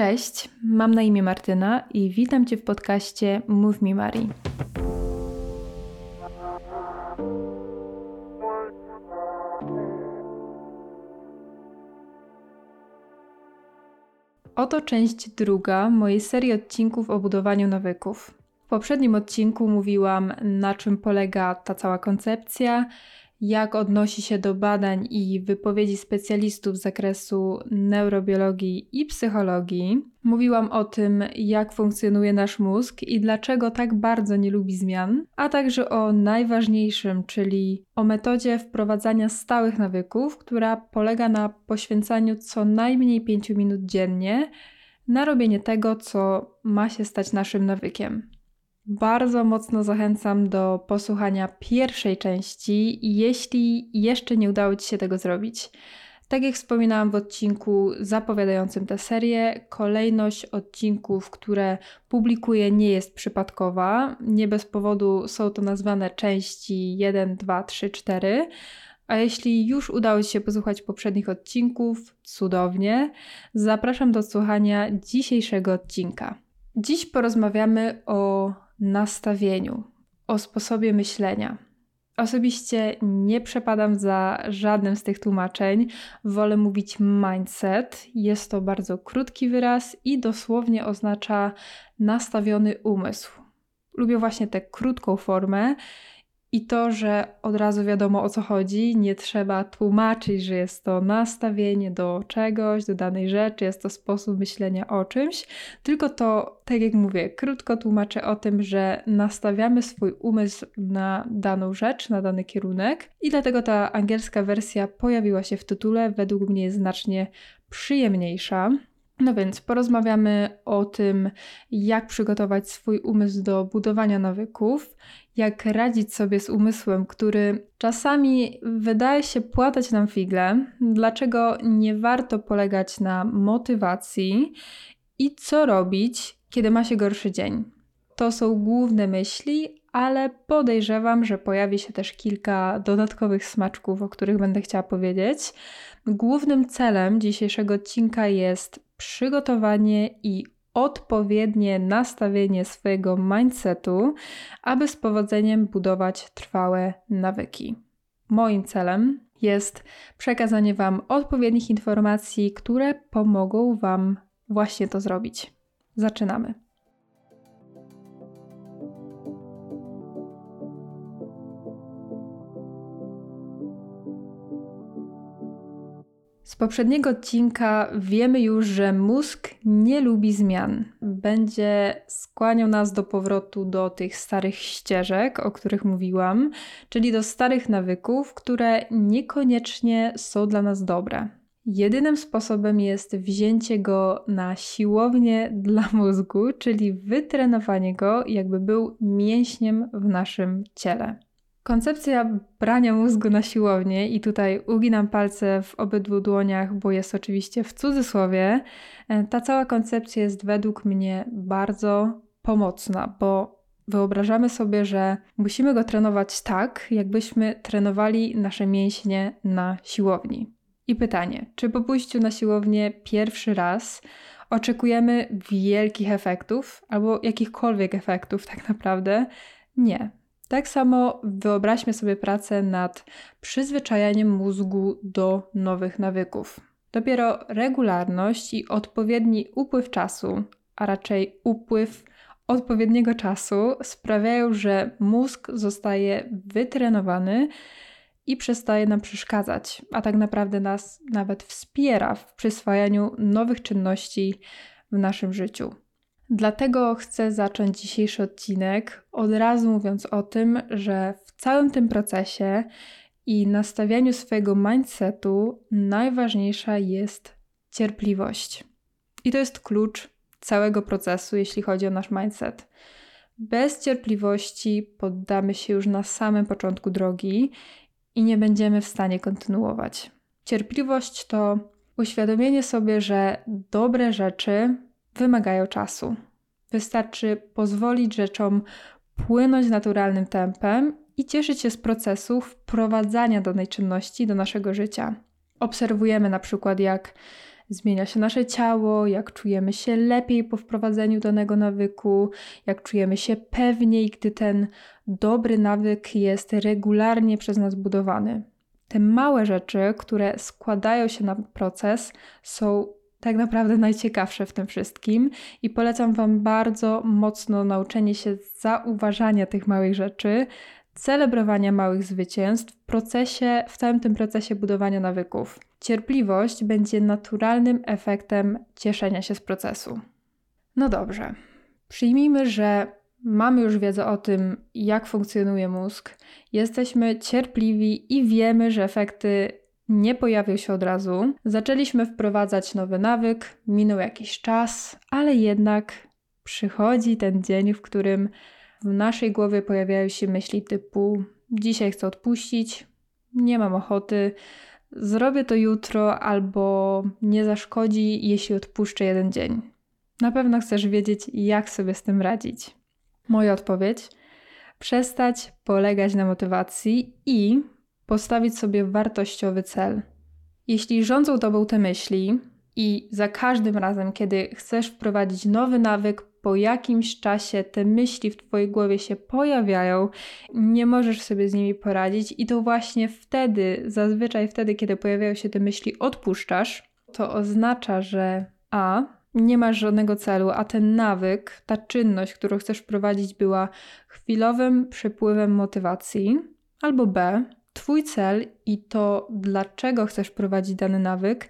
Cześć, mam na imię Martyna i witam Cię w podcaście Move Me Mari. Oto część druga mojej serii odcinków o budowaniu nawyków. W poprzednim odcinku mówiłam, na czym polega ta cała koncepcja, jak odnosi się do badań i wypowiedzi specjalistów z zakresu neurobiologii i psychologii. Mówiłam o tym, jak funkcjonuje nasz mózg i dlaczego tak bardzo nie lubi zmian, a także o najważniejszym, czyli o metodzie wprowadzania stałych nawyków, która polega na poświęcaniu co najmniej 5 minut dziennie na robienie tego, co ma się stać naszym nawykiem. Bardzo mocno zachęcam do posłuchania pierwszej części, jeśli jeszcze nie udało Ci się tego zrobić. Tak jak wspominałam w odcinku zapowiadającym tę serię, kolejność odcinków, które publikuję, nie jest przypadkowa. Nie bez powodu są to nazwane części 1, 2, 3, 4. A jeśli już udało Ci się posłuchać poprzednich odcinków, cudownie, zapraszam do słuchania dzisiejszego odcinka. Dziś porozmawiamy o nastawieniu, o sposobie myślenia. Osobiście nie przepadam za żadnym z tych tłumaczeń. Wolę mówić mindset. Jest to bardzo krótki wyraz i dosłownie oznacza nastawiony umysł. Lubię właśnie tę krótką formę i to, że od razu wiadomo o co chodzi, nie trzeba tłumaczyć, że jest to nastawienie do czegoś, do danej rzeczy, jest to sposób myślenia o czymś, tylko to, tak jak mówię, krótko tłumaczę o tym, że nastawiamy swój umysł na daną rzecz, na dany kierunek i dlatego ta angielska wersja pojawiła się w tytule, według mnie jest znacznie przyjemniejsza. No więc porozmawiamy o tym, jak przygotować swój umysł do budowania nawyków, jak radzić sobie z umysłem, który czasami wydaje się płatać nam figle, dlaczego nie warto polegać na motywacji i co robić, kiedy ma się gorszy dzień. To są główne myśli, ale podejrzewam, że pojawi się też kilka dodatkowych smaczków, o których będę chciała powiedzieć. Głównym celem dzisiejszego odcinka jest przygotowanie i odpowiednie nastawienie swojego mindsetu, aby z powodzeniem budować trwałe nawyki. Moim celem jest przekazanie Wam odpowiednich informacji, które pomogą Wam właśnie to zrobić. Zaczynamy. Z poprzedniego odcinka wiemy już, że mózg nie lubi zmian. Będzie skłaniał nas do powrotu do tych starych ścieżek, o których mówiłam, czyli do starych nawyków, które niekoniecznie są dla nas dobre. Jedynym sposobem jest wzięcie go na siłownię dla mózgu, czyli wytrenowanie go, jakby był mięśniem w naszym ciele. Koncepcja brania mózgu na siłownię, i tutaj uginam palce w obydwu dłoniach, bo jest oczywiście w cudzysłowie, e, ta cała koncepcja jest według mnie bardzo pomocna, bo wyobrażamy sobie, że musimy go trenować tak, jakbyśmy trenowali nasze mięśnie na siłowni. I pytanie, czy po pójściu na siłownię pierwszy raz oczekujemy wielkich efektów albo jakichkolwiek efektów tak naprawdę? Nie. Tak samo wyobraźmy sobie pracę nad przyzwyczajaniem mózgu do nowych nawyków. Dopiero regularność i odpowiedni upływ czasu, a raczej upływ odpowiedniego czasu sprawiają, że mózg zostaje wytrenowany i przestaje nam przeszkadzać, a tak naprawdę nas nawet wspiera w przyswajaniu nowych czynności w naszym życiu. Dlatego chcę zacząć dzisiejszy odcinek od razu mówiąc o tym, że w całym tym procesie i nastawianiu swojego mindsetu najważniejsza jest cierpliwość. I to jest klucz całego procesu, jeśli chodzi o nasz mindset. Bez cierpliwości poddamy się już na samym początku drogi i nie będziemy w stanie kontynuować. Cierpliwość to uświadomienie sobie, że dobre rzeczy wymagają czasu. Wystarczy pozwolić rzeczom płynąć naturalnym tempem i cieszyć się z procesu wprowadzania danej czynności do naszego życia. Obserwujemy na przykład, jak zmienia się nasze ciało, jak czujemy się lepiej po wprowadzeniu danego nawyku, jak czujemy się pewniej, gdy ten dobry nawyk jest regularnie przez nas budowany. Te małe rzeczy, które składają się na proces, są tak naprawdę najciekawsze w tym wszystkim i polecam Wam bardzo mocno nauczenie się zauważania tych małych rzeczy, celebrowania małych zwycięstw w procesie, w całym tym procesie budowania nawyków. Cierpliwość będzie naturalnym efektem cieszenia się z procesu. No dobrze. Przyjmijmy, że mamy już wiedzę o tym, jak funkcjonuje mózg, jesteśmy cierpliwi i wiemy, że efekty nie pojawił się od razu. Zaczęliśmy wprowadzać nowy nawyk, minął jakiś czas, ale jednak przychodzi ten dzień, w którym w naszej głowie pojawiają się myśli typu: Dzisiaj chcę odpuścić, nie mam ochoty, zrobię to jutro, albo nie zaszkodzi, jeśli odpuszczę jeden dzień. Na pewno chcesz wiedzieć, jak sobie z tym radzić. Moja odpowiedź: przestać polegać na motywacji i postawić sobie wartościowy cel. Jeśli rządzą tobą te myśli i za każdym razem, kiedy chcesz wprowadzić nowy nawyk, po jakimś czasie te myśli w twojej głowie się pojawiają, nie możesz sobie z nimi poradzić i to właśnie wtedy, zazwyczaj wtedy, kiedy pojawiają się te myśli, odpuszczasz, to oznacza, że a nie masz żadnego celu, a ten nawyk, ta czynność, którą chcesz wprowadzić, była chwilowym przepływem motywacji, albo b Twój cel i to, dlaczego chcesz prowadzić dany nawyk,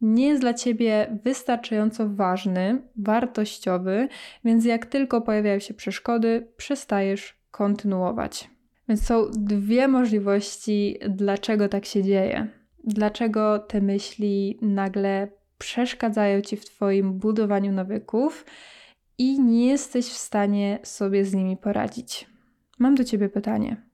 nie jest dla ciebie wystarczająco ważny, wartościowy, więc jak tylko pojawiają się przeszkody, przestajesz kontynuować. Więc są dwie możliwości, dlaczego tak się dzieje. Dlaczego te myśli nagle przeszkadzają ci w Twoim budowaniu nawyków i nie jesteś w stanie sobie z nimi poradzić. Mam do Ciebie pytanie.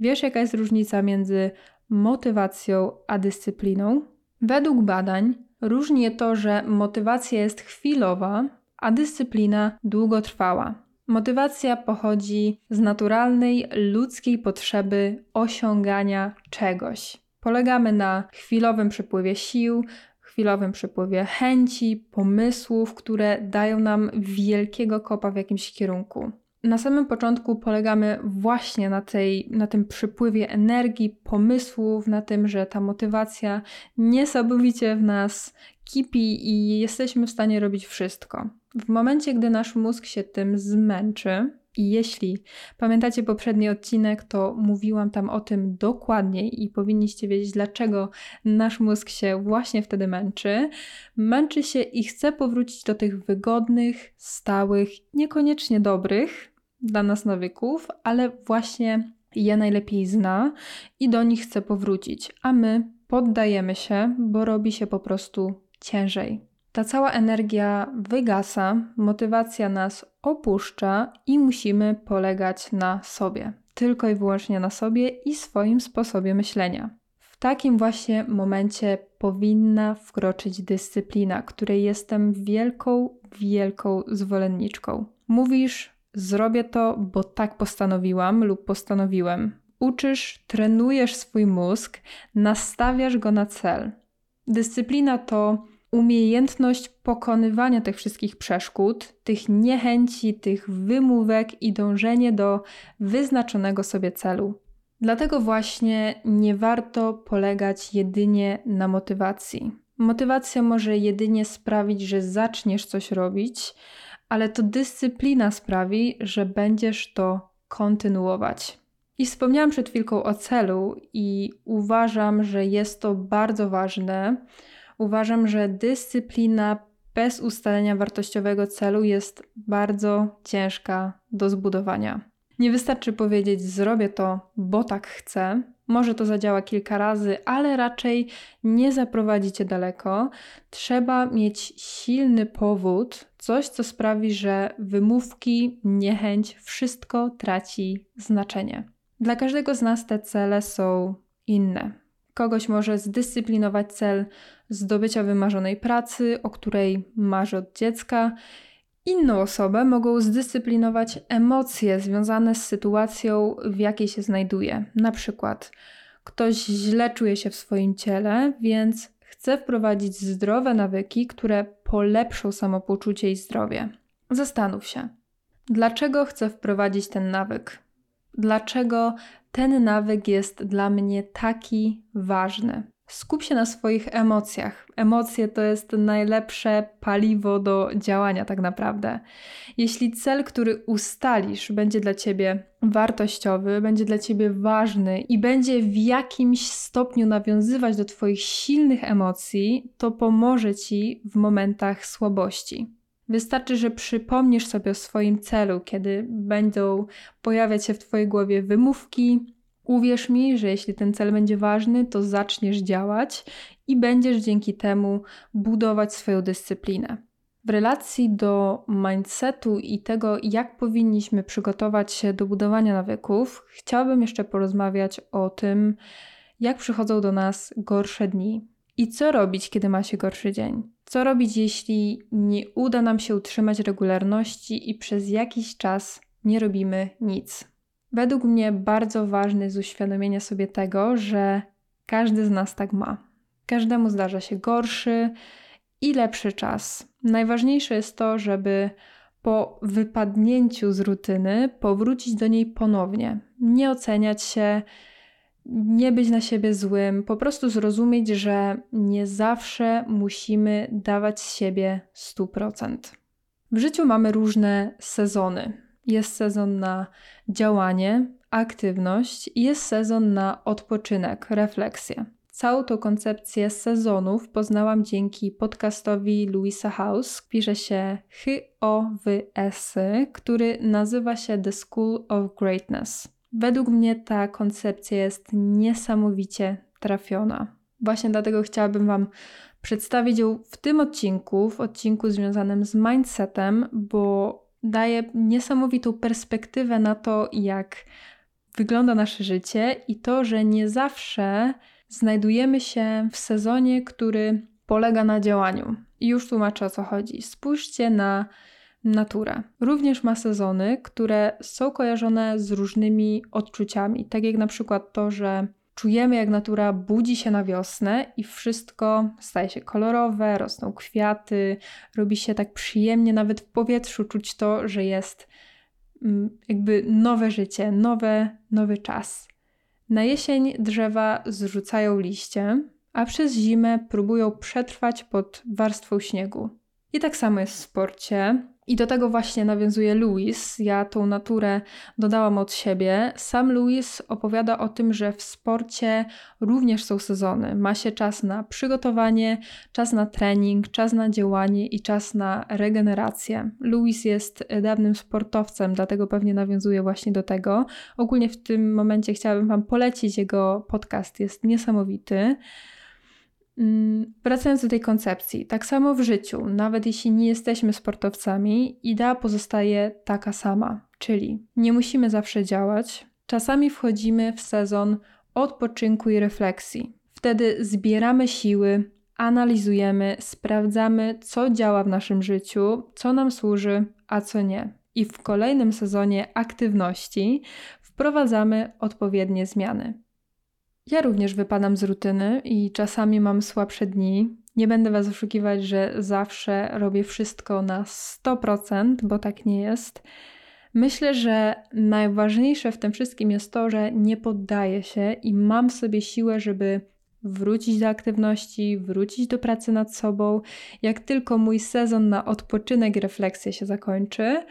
Wiesz, jaka jest różnica między motywacją a dyscypliną? Według badań różni to, że motywacja jest chwilowa, a dyscyplina długotrwała. Motywacja pochodzi z naturalnej ludzkiej potrzeby osiągania czegoś. Polegamy na chwilowym przepływie sił, chwilowym przepływie chęci, pomysłów, które dają nam wielkiego kopa w jakimś kierunku na samym początku polegamy właśnie na, tej, na tym przypływie energii, pomysłów, na tym, że ta motywacja niesamowicie w nas kipi i jesteśmy w stanie robić wszystko. W momencie, gdy nasz mózg się tym zmęczy, i jeśli pamiętacie poprzedni odcinek, to mówiłam tam o tym dokładniej i powinniście wiedzieć, dlaczego nasz mózg się właśnie wtedy męczy. Męczy się i chce powrócić do tych wygodnych, stałych, niekoniecznie dobrych dla nas nawyków, ale właśnie je najlepiej zna i do nich chce powrócić, a my poddajemy się, bo robi się po prostu ciężej. Ta cała energia wygasa, motywacja nas opuszcza i musimy polegać na sobie. Tylko i wyłącznie na sobie i swoim sposobie myślenia. W takim właśnie momencie powinna wkroczyć dyscyplina, której jestem wielką, wielką zwolenniczką. Mówisz, zrobię to, bo tak postanowiłam lub postanowiłem. Uczysz, trenujesz swój mózg, nastawiasz go na cel. Dyscyplina to umiejętność pokonywania tych wszystkich przeszkód, tych niechęci, tych wymówek i dążenie do wyznaczonego sobie celu. Dlatego właśnie nie warto polegać jedynie na motywacji. Motywacja może jedynie sprawić, że zaczniesz coś robić, ale to dyscyplina sprawi, że będziesz to kontynuować. I wspomniałam przed chwilką o celu, i uważam, że jest to bardzo ważne, Uważam, że dyscyplina bez ustalenia wartościowego celu jest bardzo ciężka do zbudowania. Nie wystarczy powiedzieć: Zrobię to, bo tak chcę. Może to zadziała kilka razy, ale raczej nie zaprowadzi cię daleko. Trzeba mieć silny powód, coś, co sprawi, że wymówki, niechęć, wszystko traci znaczenie. Dla każdego z nas te cele są inne. Kogoś może zdyscyplinować cel zdobycia wymarzonej pracy, o której marzy od dziecka. Inną osobę mogą zdyscyplinować emocje związane z sytuacją, w jakiej się znajduje. Na przykład ktoś źle czuje się w swoim ciele, więc chcę wprowadzić zdrowe nawyki, które polepszą samopoczucie i zdrowie. Zastanów się, dlaczego chcę wprowadzić ten nawyk? Dlaczego ten nawyk jest dla mnie taki ważny? Skup się na swoich emocjach. Emocje to jest najlepsze paliwo do działania, tak naprawdę. Jeśli cel, który ustalisz, będzie dla ciebie wartościowy, będzie dla ciebie ważny i będzie w jakimś stopniu nawiązywać do Twoich silnych emocji, to pomoże ci w momentach słabości. Wystarczy, że przypomnisz sobie o swoim celu, kiedy będą pojawiać się w Twojej głowie wymówki, Uwierz mi, że jeśli ten cel będzie ważny, to zaczniesz działać i będziesz dzięki temu budować swoją dyscyplinę. W relacji do mindsetu i tego, jak powinniśmy przygotować się do budowania nawyków, chciałabym jeszcze porozmawiać o tym, jak przychodzą do nas gorsze dni i co robić, kiedy ma się gorszy dzień. Co robić, jeśli nie uda nam się utrzymać regularności i przez jakiś czas nie robimy nic. Według mnie bardzo ważne jest uświadomienie sobie tego, że każdy z nas tak ma. Każdemu zdarza się gorszy i lepszy czas. Najważniejsze jest to, żeby po wypadnięciu z rutyny powrócić do niej ponownie. Nie oceniać się, nie być na siebie złym, po prostu zrozumieć, że nie zawsze musimy dawać z siebie 100%. W życiu mamy różne sezony. Jest sezon na działanie, aktywność i jest sezon na odpoczynek, refleksję. Całą tą koncepcję sezonów poznałam dzięki podcastowi Louisa House. Pisze się H-O-W-S, który nazywa się The School of Greatness. Według mnie ta koncepcja jest niesamowicie trafiona. Właśnie dlatego chciałabym Wam przedstawić ją w tym odcinku, w odcinku związanym z mindsetem, bo daje niesamowitą perspektywę na to, jak wygląda nasze życie i to, że nie zawsze znajdujemy się w sezonie, który polega na działaniu. I już tłumaczę o co chodzi. Spójrzcie na naturę. Również ma sezony, które są kojarzone z różnymi odczuciami, tak jak na przykład to, że Czujemy, jak natura budzi się na wiosnę i wszystko staje się kolorowe, rosną kwiaty, robi się tak przyjemnie, nawet w powietrzu czuć to, że jest mm, jakby nowe życie, nowe, nowy czas. Na jesień drzewa zrzucają liście, a przez zimę próbują przetrwać pod warstwą śniegu. I tak samo jest w sporcie. I do tego właśnie nawiązuje Louis. Ja tą naturę dodałam od siebie. Sam Louis opowiada o tym, że w sporcie również są sezony. Ma się czas na przygotowanie, czas na trening, czas na działanie i czas na regenerację. Louis jest dawnym sportowcem, dlatego pewnie nawiązuje właśnie do tego. Ogólnie w tym momencie chciałabym Wam polecić jego podcast, jest niesamowity. Mm, wracając do tej koncepcji, tak samo w życiu, nawet jeśli nie jesteśmy sportowcami, idea pozostaje taka sama, czyli nie musimy zawsze działać. Czasami wchodzimy w sezon odpoczynku i refleksji. Wtedy zbieramy siły, analizujemy, sprawdzamy, co działa w naszym życiu, co nam służy, a co nie. I w kolejnym sezonie aktywności wprowadzamy odpowiednie zmiany. Ja również wypadam z rutyny i czasami mam słabsze dni. Nie będę Was oszukiwać, że zawsze robię wszystko na 100%, bo tak nie jest. Myślę, że najważniejsze w tym wszystkim jest to, że nie poddaję się i mam w sobie siłę, żeby wrócić do aktywności, wrócić do pracy nad sobą. Jak tylko mój sezon na odpoczynek i refleksję się zakończy,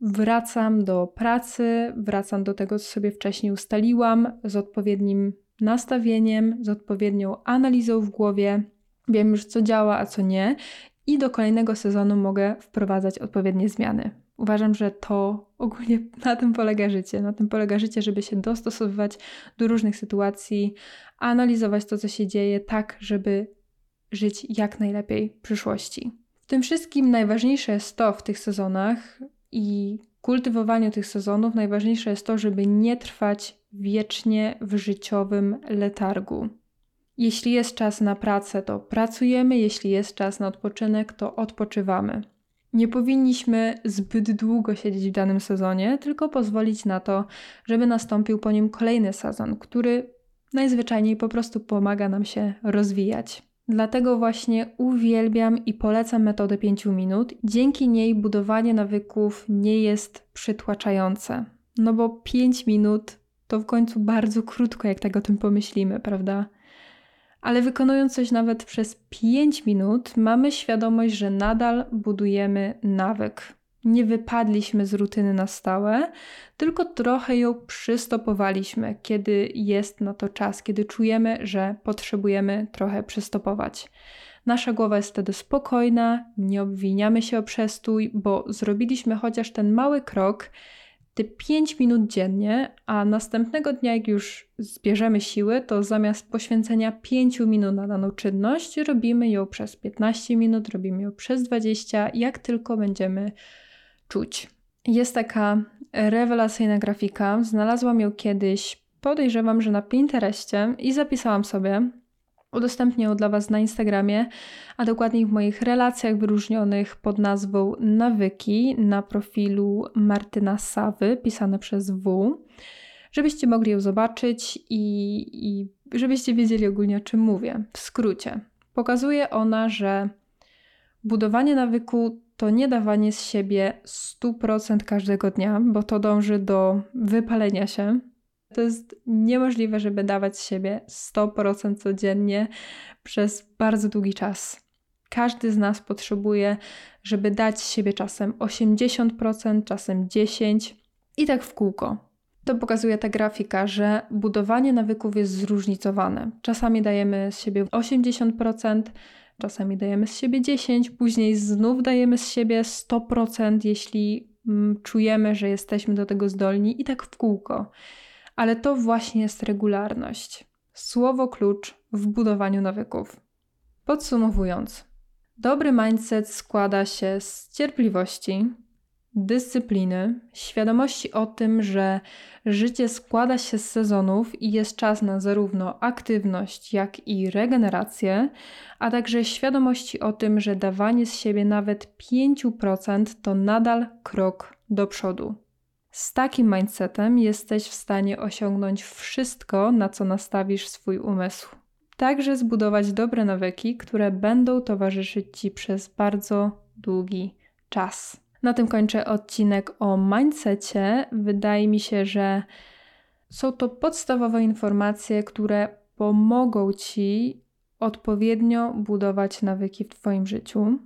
wracam do pracy, wracam do tego, co sobie wcześniej ustaliłam, z odpowiednim nastawieniem, z odpowiednią analizą w głowie. Wiem już, co działa, a co nie, i do kolejnego sezonu mogę wprowadzać odpowiednie zmiany. Uważam, że to ogólnie na tym polega życie. Na tym polega życie, żeby się dostosowywać do różnych sytuacji, analizować to, co się dzieje, tak, żeby żyć jak najlepiej w przyszłości. W tym wszystkim najważniejsze jest to w tych sezonach i kultywowaniu tych sezonów najważniejsze jest to, żeby nie trwać wiecznie w życiowym letargu. Jeśli jest czas na pracę, to pracujemy, jeśli jest czas na odpoczynek, to odpoczywamy. Nie powinniśmy zbyt długo siedzieć w danym sezonie, tylko pozwolić na to, żeby nastąpił po nim kolejny sezon, który najzwyczajniej po prostu pomaga nam się rozwijać. Dlatego właśnie uwielbiam i polecam metodę 5 minut. Dzięki niej budowanie nawyków nie jest przytłaczające. No bo 5 minut to w końcu bardzo krótko, jak tak o tym pomyślimy, prawda? Ale wykonując coś nawet przez 5 minut, mamy świadomość, że nadal budujemy nawyk. Nie wypadliśmy z rutyny na stałe, tylko trochę ją przystopowaliśmy, kiedy jest na to czas, kiedy czujemy, że potrzebujemy trochę przystopować. Nasza głowa jest wtedy spokojna, nie obwiniamy się o przestój, bo zrobiliśmy chociaż ten mały krok, te 5 minut dziennie, a następnego dnia, jak już zbierzemy siły, to zamiast poświęcenia 5 minut na daną czynność, robimy ją przez 15 minut, robimy ją przez 20, jak tylko będziemy czuć. Jest taka rewelacyjna grafika, znalazłam ją kiedyś, podejrzewam, że na Pinterestie i zapisałam sobie. Udostępnię ją dla Was na Instagramie, a dokładniej w moich relacjach wyróżnionych pod nazwą Nawyki na profilu Martyna Sawy, pisane przez W, żebyście mogli ją zobaczyć i, i żebyście wiedzieli ogólnie o czym mówię. W skrócie, pokazuje ona, że budowanie nawyku to nie dawanie z siebie 100% każdego dnia, bo to dąży do wypalenia się, to jest niemożliwe, żeby dawać z siebie 100% codziennie przez bardzo długi czas. Każdy z nas potrzebuje, żeby dać z siebie czasem 80%, czasem 10% i tak w kółko. To pokazuje ta grafika, że budowanie nawyków jest zróżnicowane. Czasami dajemy z siebie 80%, czasami dajemy z siebie 10%, później znów dajemy z siebie 100%, jeśli mm, czujemy, że jesteśmy do tego zdolni, i tak w kółko ale to właśnie jest regularność. Słowo klucz w budowaniu nawyków. Podsumowując, dobry mindset składa się z cierpliwości, dyscypliny, świadomości o tym, że życie składa się z sezonów i jest czas na zarówno aktywność, jak i regenerację, a także świadomości o tym, że dawanie z siebie nawet 5% to nadal krok do przodu. Z takim mindsetem jesteś w stanie osiągnąć wszystko, na co nastawisz swój umysł. Także zbudować dobre nawyki, które będą towarzyszyć Ci przez bardzo długi czas. Na tym kończę odcinek o mindsetie. Wydaje mi się, że są to podstawowe informacje, które pomogą Ci odpowiednio budować nawyki w Twoim życiu.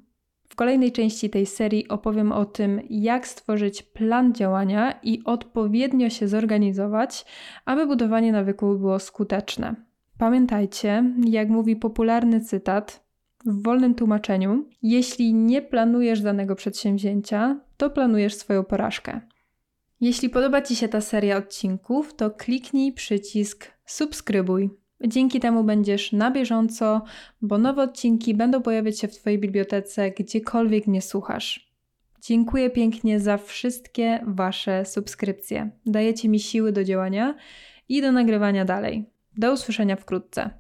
W kolejnej części tej serii opowiem o tym, jak stworzyć plan działania i odpowiednio się zorganizować, aby budowanie nawyków było skuteczne. Pamiętajcie, jak mówi popularny cytat w wolnym tłumaczeniu: jeśli nie planujesz danego przedsięwzięcia, to planujesz swoją porażkę. Jeśli podoba Ci się ta seria odcinków, to kliknij przycisk subskrybuj. Dzięki temu będziesz na bieżąco, bo nowe odcinki będą pojawiać się w Twojej bibliotece, gdziekolwiek mnie słuchasz. Dziękuję pięknie za wszystkie Wasze subskrypcje. Dajecie mi siły do działania i do nagrywania dalej. Do usłyszenia wkrótce.